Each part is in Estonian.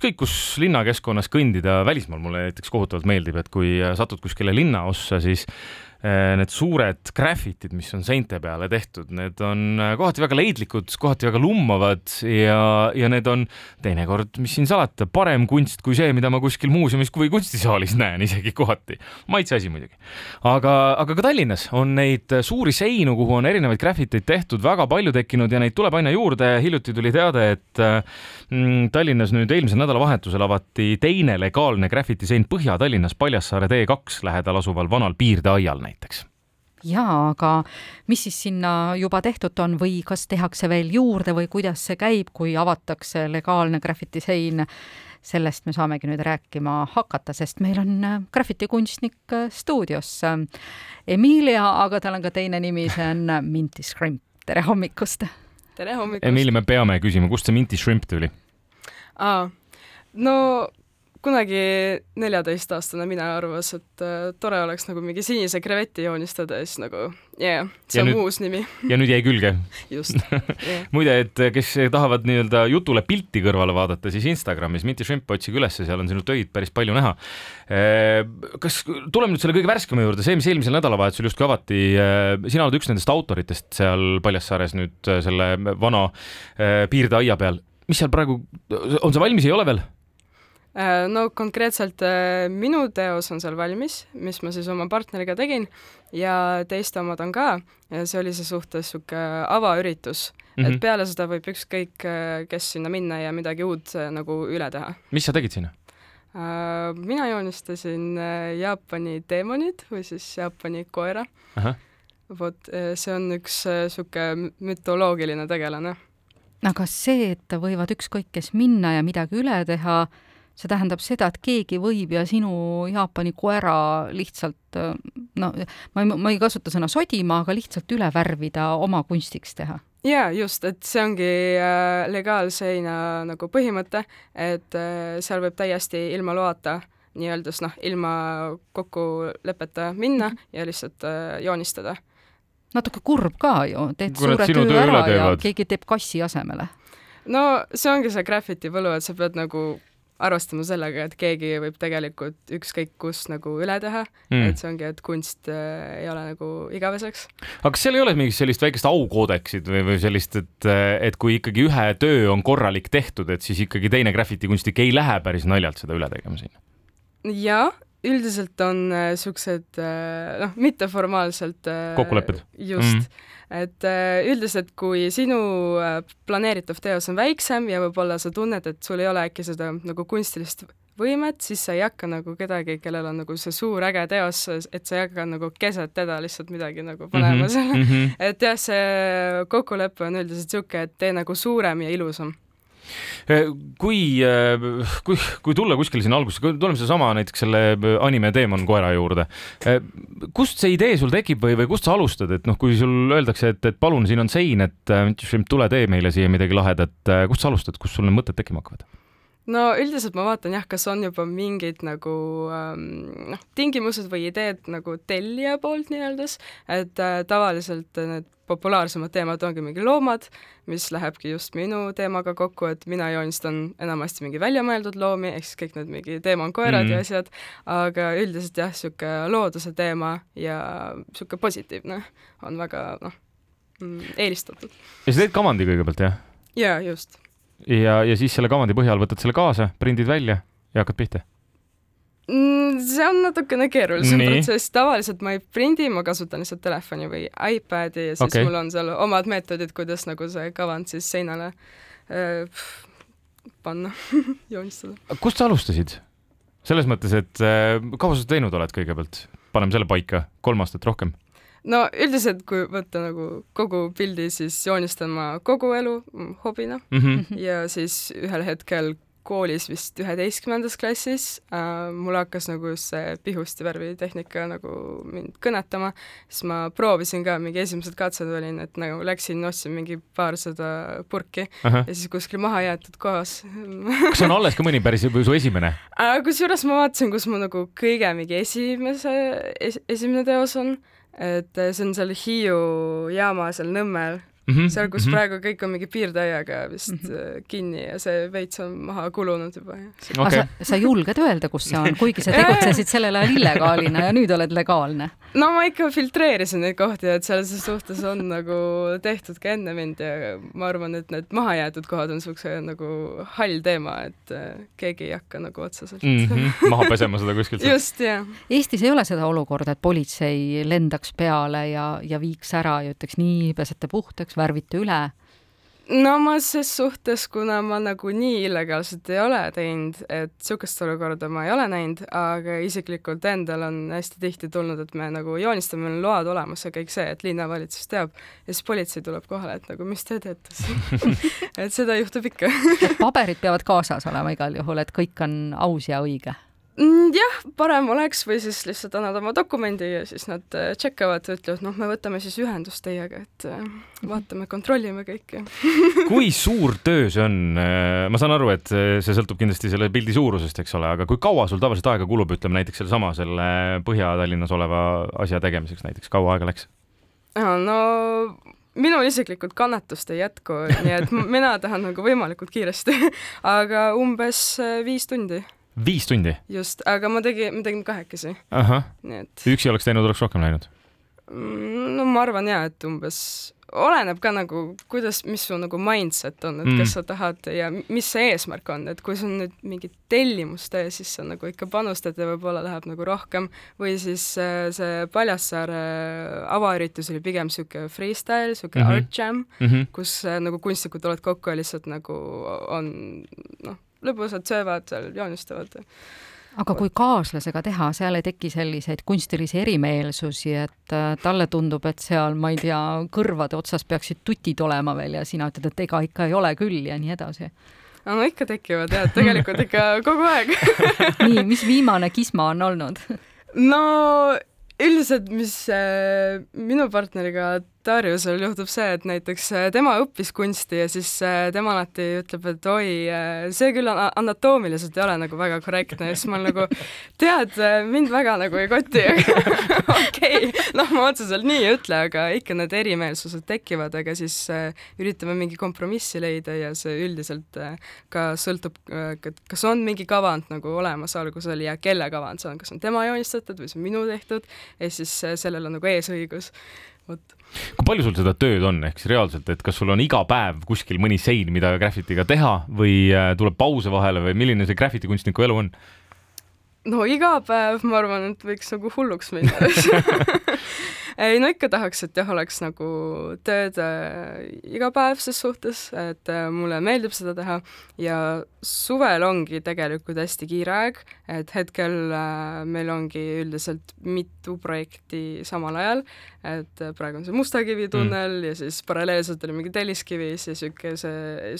ükskõik kus linnakeskkonnas kõndida, välismaal mulle näiteks kohutavalt meeldib, et kui satud kuskile linnaossa, siis need suured graffitid, mis on seinte peale tehtud, need on äh, kohati väga leidlikud, kohati väga lummavad ja, ja need on teinekord, mis siin salata, parem kunst kui see, mida ma kuskil muuseumis või kunstisaalis näen isegi kohati. maitse asi muidugi. aga, aga ka Tallinnas on neid suuri seinu, kuhu on erinevaid graffiteid tehtud, väga palju tekkinud ja neid tuleb aina juurde. hiljuti tuli teade, et mm, Tallinnas nüüd eelmisel nädalavahetusel avati teine legaalne graffitisein Põhja-Tallinnas Paljassaare T2 lähedal asuval vanal piirdeaial näiteks jaa, aga mis siis sinna juba tehtud on või kas tehakse veel juurde või kuidas see käib, kui avatakse legaalne graffitisein? sellest me saamegi nüüd rääkima hakata, sest meil on äh, graffitikunstnik äh, stuudios. Emilia, aga tal on ka teine nimi, see on äh, Minty Shrimp. tere hommikust! tere hommikust! Emilia, me peame küsima, kust see Minty Shrimp tuli? aa, no kunagi neljateistaastane mina arvas, et äh, tore oleks nagu mingi sinise kreveti joonistada ja siis nagu yeah, see ja on nüüd, uus nimi ja nüüd jäi külge? just yeah. muide, et kes tahavad nii-öelda jutule pilti kõrvale vaadata, siis Instagramis Minty Shrimp, otsige ülesse, seal on sinu töid päris palju näha. Äh, kas, tuleme nüüd selle kõige värskema juurde, see, mis eelmisel nädalavahetusel justkui avati, äh, sina oled üks nendest autoritest seal Paljassaares nüüd äh, selle vana piirdeaia peal, mis seal praegu, on see valmis, ei ole veel? Äh, no konkreetselt äh, minu teos on seal valmis, mis ma siis oma partneriga tegin ja teiste omad on ka ja see oli see suhtes niisugune avaüritus mm, -hmm. et mhm. peale seda võib ükskõik äh, kes sinna minna ja midagi uut nagu üle teha. mis sa tegid sinna? mina joonistasin Jaapani teemonid või siis Jaapani koera. vot, see on üks niisugune mütoloogiline tegelane. aga see, et võivad ükskõik kes minna ja midagi üle teha, see tähendab seda, et keegi võib ja sinu Jaapani koera lihtsalt no ma ei, ma ei kasuta sõna sodima, aga lihtsalt üle värvida, oma kunstiks teha jaa, just, et see ongi äh, legaalseina nagu põhimõte, et äh, seal võib täiesti ilma loata nii-öelda noh, ilma kokkuleppeta minna mm -hmm. ja lihtsalt äh, joonistada. natuke kurb ka ju, teed Kurat, suure töö, töö ära ja keegi teeb kassi asemele. no see ongi see graffiti võlu, et sa pead nagu arvestama sellega, et keegi võib tegelikult ükskõik kus nagu üle teha mm., et see ongi, et kunst äh, ei ole nagu igaveseks. aga kas seal ei ole mingit sellist väikest aukoodeksit või, või sellist, et, et kui ikkagi ühe töö on korralik tehtud, et siis ikkagi teine graffitikunstnik ei lähe päris naljalt seda üle tegema sinna? jah, üldiselt on niisugused äh, äh, noh, mitteformaalselt äh, kokkulepped? just mm., et äh, üldiselt, kui sinu planeeritav teos on väiksem ja võib-olla sa tunned, et sul ei ole äkki seda nagu kunstilist võimet, siis sa ei hakka nagu kedagi, kellel on nagu see suur äge teos, et sa ei hakka nagu keset teda lihtsalt midagi nagu panema mm -hmm, selle mm, -hmm. et jah, see kokkulepe on üldiselt niisugune, et tee nagu suurem ja ilusam kui, eh, kui, kui tulla kuskile sinna algusesse, tuleme sedasama näiteks selle anime Demon koera juurde. Kust see idee sul tekib või, või kust sa alustad, et noh, kui sul öeldakse, et, et palun, siin on sein, et tule tee meile siia midagi lahedat, kust sa alustad, kust sul need mõtted tekkima hakkavad? No üldiselt ma vaatan jah, kas on juba mingid nagu ähm, noh, tingimused või ideed nagu tellija poolt nii-öelda, et äh, tavaliselt need populaarsemad teemad ongi mingi loomad, mis lähebki just minu teemaga kokku, et mina joonistan enamasti mingi väljamõeldud loomi, ehk siis kõik need mingi teemonkoerad mm -hmm. ja asjad, aga üldiselt jah, niisugune looduse teema ja niisugune positiivne on väga noh, mm, eelistatud. ja sa teed kavandi kõigepealt, jah? jaa, just ja, ja siis selle kavandi põhjal võtad selle kaasa, prindid välja ja hakkad pihta mm,? see on natukene keerulisem protsess, tavaliselt ma ei prindi, ma kasutan lihtsalt telefoni või iPadi ja siis okay. mul on seal omad meetodid, kuidas nagu see kavand siis seinale äh, panna joonistada. kust sa alustasid? selles mõttes, et äh, kaua sa teinud oled kõigepealt? paneme selle paika, kolm aastat rohkem no üldiselt, kui võtta nagu kogu pildi, siis joonistan ma kogu elu hobina mm -hmm. ja siis ühel hetkel koolis vist üheteistkümnendas klassis äh, mul hakkas nagu see pihusti värvitehnika nagu mind kõnetama, siis ma proovisin ka, mingi esimesed katsed olin, et nagu läksin, ostsin mingi paarsada purki Aha. ja siis kuskil maha jäetud kohas kas on alles ka mõni päris su esimene äh,? kusjuures ma vaatasin, kus mu nagu kõige mingi esimese es,, esimene teos on et äh, see on seal Hiiu jaama seal Nõmmel mm -hmm. seal, kus mm -hmm. praegu kõik on mingi piirtäiega vist mm -hmm. kinni ja see veits on maha kulunud juba. okay. sa, sa julged öelda, kus see on, kuigi sa tegutsesid sellel ajal illegaalina ja nüüd oled legaalne? no ma ikka filtreerisin neid kohti, et selles suhtes on nagu tehtud ka enne mind ja ma arvan, et need mahajäetud kohad on niisuguse nagu hall teema, et äh, keegi ei hakka nagu otseselt mm -hmm. maha pesema seda kuskilt. just, jah. Eestis ei ole seda olukorda, et politsei lendaks peale ja, ja viiks ära ja ütleks nii, pesete puhtaks, värvite üle? No ma ses suhtes, kuna ma nagu nii illegaalselt ei ole teinud, et niisugust olukorda ma ei ole näinud, aga isiklikult endal on hästi tihti tulnud, et me nagu joonistame, meil on load olemas ja kõik see, et linnavalitsus teab ja siis politsei tuleb kohale, et nagu mis te teete siin? Et seda juhtub ikka. Paberid peavad kaasas olema igal juhul, et kõik on aus ja õige jah, parem oleks või siis lihtsalt annad oma dokumendi ja siis nad tšekkavad ja ütlevad, noh, me võtame siis ühendust teiega, et äh, vaatame, kontrollime kõike kui suur töö see on? Äh, ma saan aru, et see sõltub kindlasti selle pildi suurusest, eks ole, aga kui kaua sul tavaliselt aega kulub, ütleme näiteks sellesama, selle Põhja-Tallinnas oleva asja tegemiseks näiteks, kaua aega läks? no minul isiklikult kannatust ei jätku, nii et mina tahan nagu võimalikult kiiresti aga umbes äh, viis tundi viis tundi? just, aga ma tegin, me tegime kahekesi. nii et. üksi oleks teinud, oleks rohkem läinud? Mm, no ma arvan jaa, et umbes oleneb ka nagu, kuidas, mis su nagu mindset on, et mm. kas sa tahad ja mis see eesmärk on, et kui sul nüüd mingi tellimustöö, siis sa nagu ikka panustad ja võib-olla läheb nagu rohkem või siis äh, see Paljassaare avaüritus oli pigem niisugune freestyle, niisugune mm -hmm. art jam mm, -hmm. kus äh, nagu kunstnikud tulevad kokku ja lihtsalt nagu on noh, lõbusad söövad seal, joonistavad. aga kui kaaslasega teha, seal ei teki selliseid kunstilisi erimeelsusi, et äh, talle tundub, et seal, ma ei tea, kõrvade otsas peaksid tutid olema veel ja sina ütled, et ega ikka ei ole küll ja nii edasi? no ikka tekivad jah, tegelikult ikka kogu aeg nii, mis viimane kisma on olnud? no üldiselt, mis äh, minu partneriga Dariusel juhtub see, et näiteks äh, tema õppis kunsti ja siis äh, tema alati ütleb, et oi, äh, see küll anatoomiliselt ei ole nagu väga korrektne ja siis ma olen nagu, tead, mind väga nagu ei koti okei, noh, ma otseselt nii ei ütle, aga ikka need erimeelsused tekivad, aga siis üritame mingi kompromissi leida ja see üldiselt ka sõltub, kas on mingi kavand nagu olemas algusel ja kelle kavand see on, kas on tema joonistatud või see on minu tehtud ja siis sellel on nagu eesõigus vot. kui palju sul seda tööd on, ehk siis reaalselt, et kas sul on iga päev kuskil mõni sein, mida graffitiga teha või äh, tuleb pause vahele või milline see graffiti kunstniku elu on? no iga päev, ma arvan, et võiks nagu hulluks minna ei no ikka tahaks, et jah, oleks nagu tööd äh, iga päev ses suhtes, et äh, mulle meeldib seda teha. Ja suvel ongi tegelikult hästi kiire aeg, et hetkel äh, meil ongi üldiselt mitu projekti samal ajal, et praegu on see Mustakivi tunnel mm. ja siis paralleelselt oli mingi Telliskivis ja see,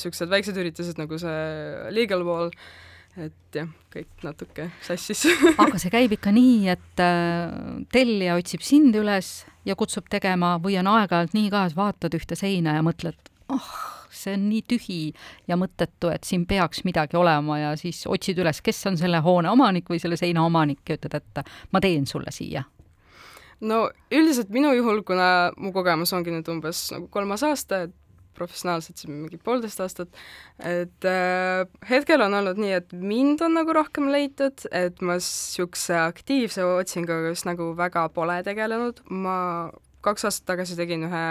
siuksed väiksed üritused nagu see Legal Wall et jah, kõik natuke sassis. Aga see käib ikka nii, et äh, tellija otsib sind üles ja kutsub tegema või on aeg-ajalt nii ka, et vaatad ühte seina ja mõtled, oh, see on nii tühi ja mõttetu, et siin peaks midagi olema. Ja siis otsid üles, kes on selle hoone omanik või selle seina omanik ja ütled, et ma teen sulle siia. No üldiselt minu juhul, kuna mu kogemus ongi nüüd umbes nagu kolmas aasta, et professionaalselt siin mingi poolteist aastat, et äh, hetkel on olnud nii, et mind on nagu rohkem leitud, et ma niisuguse aktiivse otsinguga just nagu väga pole tegelenud, ma kaks aastat tagasi tegin ühe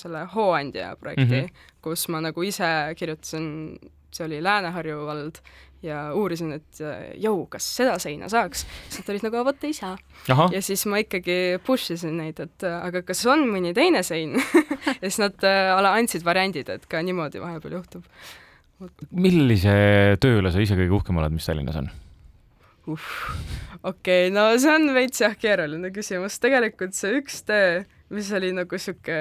selle Hooandja projekti mm, -hmm. kus ma nagu ise kirjutasin, see oli Lääne-Harju vald ja uurisin, et jõu, kas seda seina saaks, siis nad olid nagu, vot ei saa. ja siis ma ikkagi push isin neid, et aga kas on mõni teine sein ja siis nad äh, andsid variandid, et ka niimoodi vahepeal juhtub. millise tööle sa ise kõige uhkem oled, mis Tallinnas on? okei okay,, no see on veits jah, keeruline küsimus, tegelikult see üks töö, mis oli nagu sihuke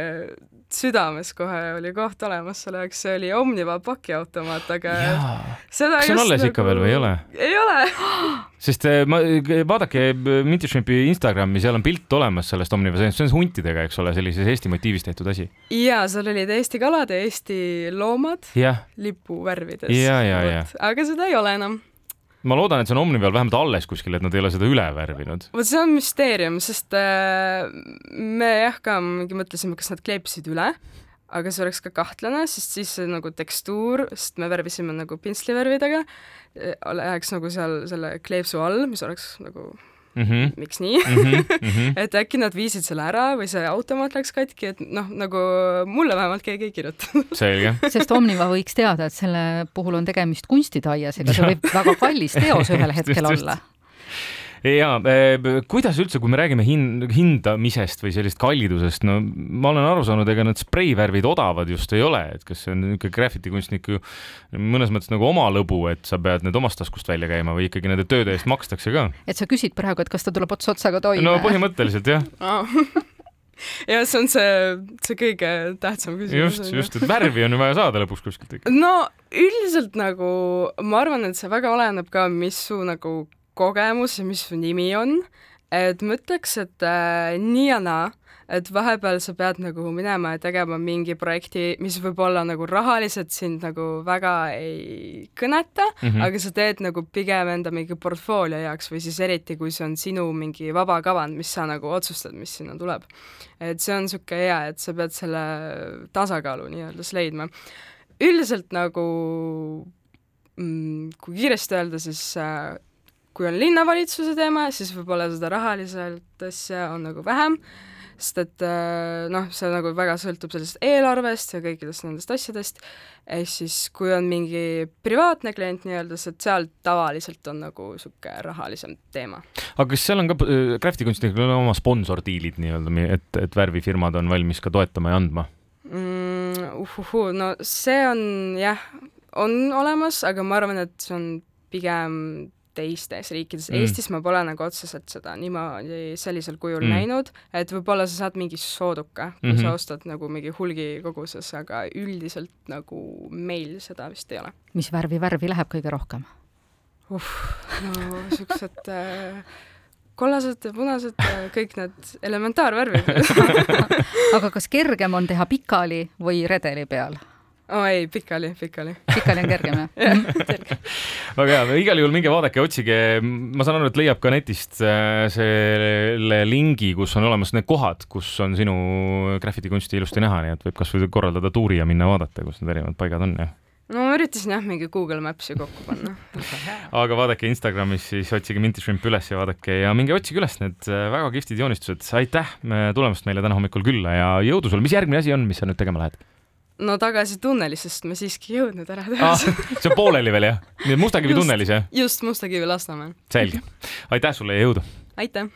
südames kohe oli koht olemas selle jaoks, see oli Omniva pakiautomaat, aga Jaa. seda kas see on alles nagu... ikka veel või ei ole? ei ole sest eh, ma, vaadake Minty Shrimpi Instagrami, seal on pilt olemas sellest Omniva, see on huntidega, eks ole, sellises Eesti motiivis tehtud asi. jaa, seal olid Eesti kalad ja Eesti loomad lipuvärvides. aga seda ei ole enam ma loodan, et see on Omnival vähemalt alles kuskil, et nad ei ole seda üle värvinud. vot see on müsteerium, sest äh, me jah ka mingi mõtlesime, kas nad kleepsid üle, aga see oleks ka kahtlane, sest siis nagu tekstuur, sest me värvisime nagu pintslivärvidega, läheks nagu seal selle kleepsu all, mis oleks nagu mm, -hmm. miks nii mm, -hmm. Mm -hmm. et äkki nad viisid selle ära või see automaat läks katki, et noh, nagu mulle vähemalt keegi ei kirjutanud selge. sest Omniva võiks teada, et selle puhul on tegemist kunstitaiesega, see võib väga kallis teos ühel hetkel olla ja eh, kuidas üldse, kui me räägime hin-, hindamisest või sellisest kallidusest, no ma olen aru saanud, ega need spreivärvid odavad just ei ole, et kas see on niisugune graffiti kunstniku mõnes mõttes nagu oma lõbu, et sa pead need omast taskust välja käima või ikkagi nende tööde eest makstakse ka? et sa küsid praegu, et kas ta tuleb ots otsaga toime? no põhimõtteliselt jah ja see on see, see kõige tähtsam küsimus. just, just, et värvi on ju vaja saada lõpuks kuskilt ikka. no üldiselt nagu ma arvan, et see väga oleneb ka, mis su nagu kogemus ja mis su nimi on, et ma ütleks, et äh, nii ja naa, et vahepeal sa pead nagu minema ja tegema mingi projekti, mis võib-olla nagu rahaliselt sind nagu väga ei kõneta mm, -hmm. aga sa teed nagu pigem enda mingi portfoolio jaoks või siis eriti, kui see on sinu mingi vaba kavand, mis sa nagu otsustad, mis sinna tuleb. et see on niisugune hea, et sa pead selle tasakaalu nii-öelda leidma. üldiselt nagu mm, kui kiiresti öelda, siis äh, kui on linnavalitsuse teema, siis võib-olla seda rahaliselt asja on nagu vähem, sest et äh, noh, see nagu väga sõltub sellest eelarvest ja kõikidest nendest asjadest, ehk siis kui on mingi privaatne klient nii-öelda, et seal tavaliselt on nagu niisugune rahalisem teema. aga kas seal on ka äh, grafitikunstnikul on oma sponsordiilid nii-öelda, et, et värvifirmad on valmis ka toetama ja andma mm,? Uhuhu, no see on jah, on olemas, aga ma arvan, et see on pigem teistes riikides mm., Eestis ma pole nagu otseselt seda niimoodi sellisel kujul mm. näinud, et võib-olla sa saad mingi sooduka, kui mm -hmm. sa ostad nagu mingi hulgikoguses, aga üldiselt nagu meil seda vist ei ole. mis värvi värvi läheb kõige rohkem? uh, no siuksed äh, kollased ja punased ja kõik need elementaarvärvid aga kas kergem on teha pikali või redeli peal? Oo oh, ei, pikali, pikali. pikali on kergem jah. Väga hea, igal juhul minge vaadake, otsige, ma saan aru, et leiab ka netist äh, selle lingi, kus on olemas need kohad, kus on sinu graffiti kunsti ilusti näha, nii et võib kasvõi korraldada tuuri ja minna vaadata, kus need erinevad paigad on, jah. No ma üritasin jah, mingi Google Maps'i kokku panna. Aga vaadake Instagramis, siis otsige Minty Shrimp üles ja vaadake ja minge otsige üles need äh, väga kihvtid joonistused. aitäh tulemast meile täna hommikul külla ja jõudu sulle, mis järgmine asi on, mis sa nüüd tegema lähed? No tagasi tunnelisest me siiski ei jõudnud ära teha ah,. see on pooleli veel jah? nii et Mustakivi just, tunnelis jah? just, Mustakivi Lasnamäel. selge. aitäh sulle ja jõudu! aitäh!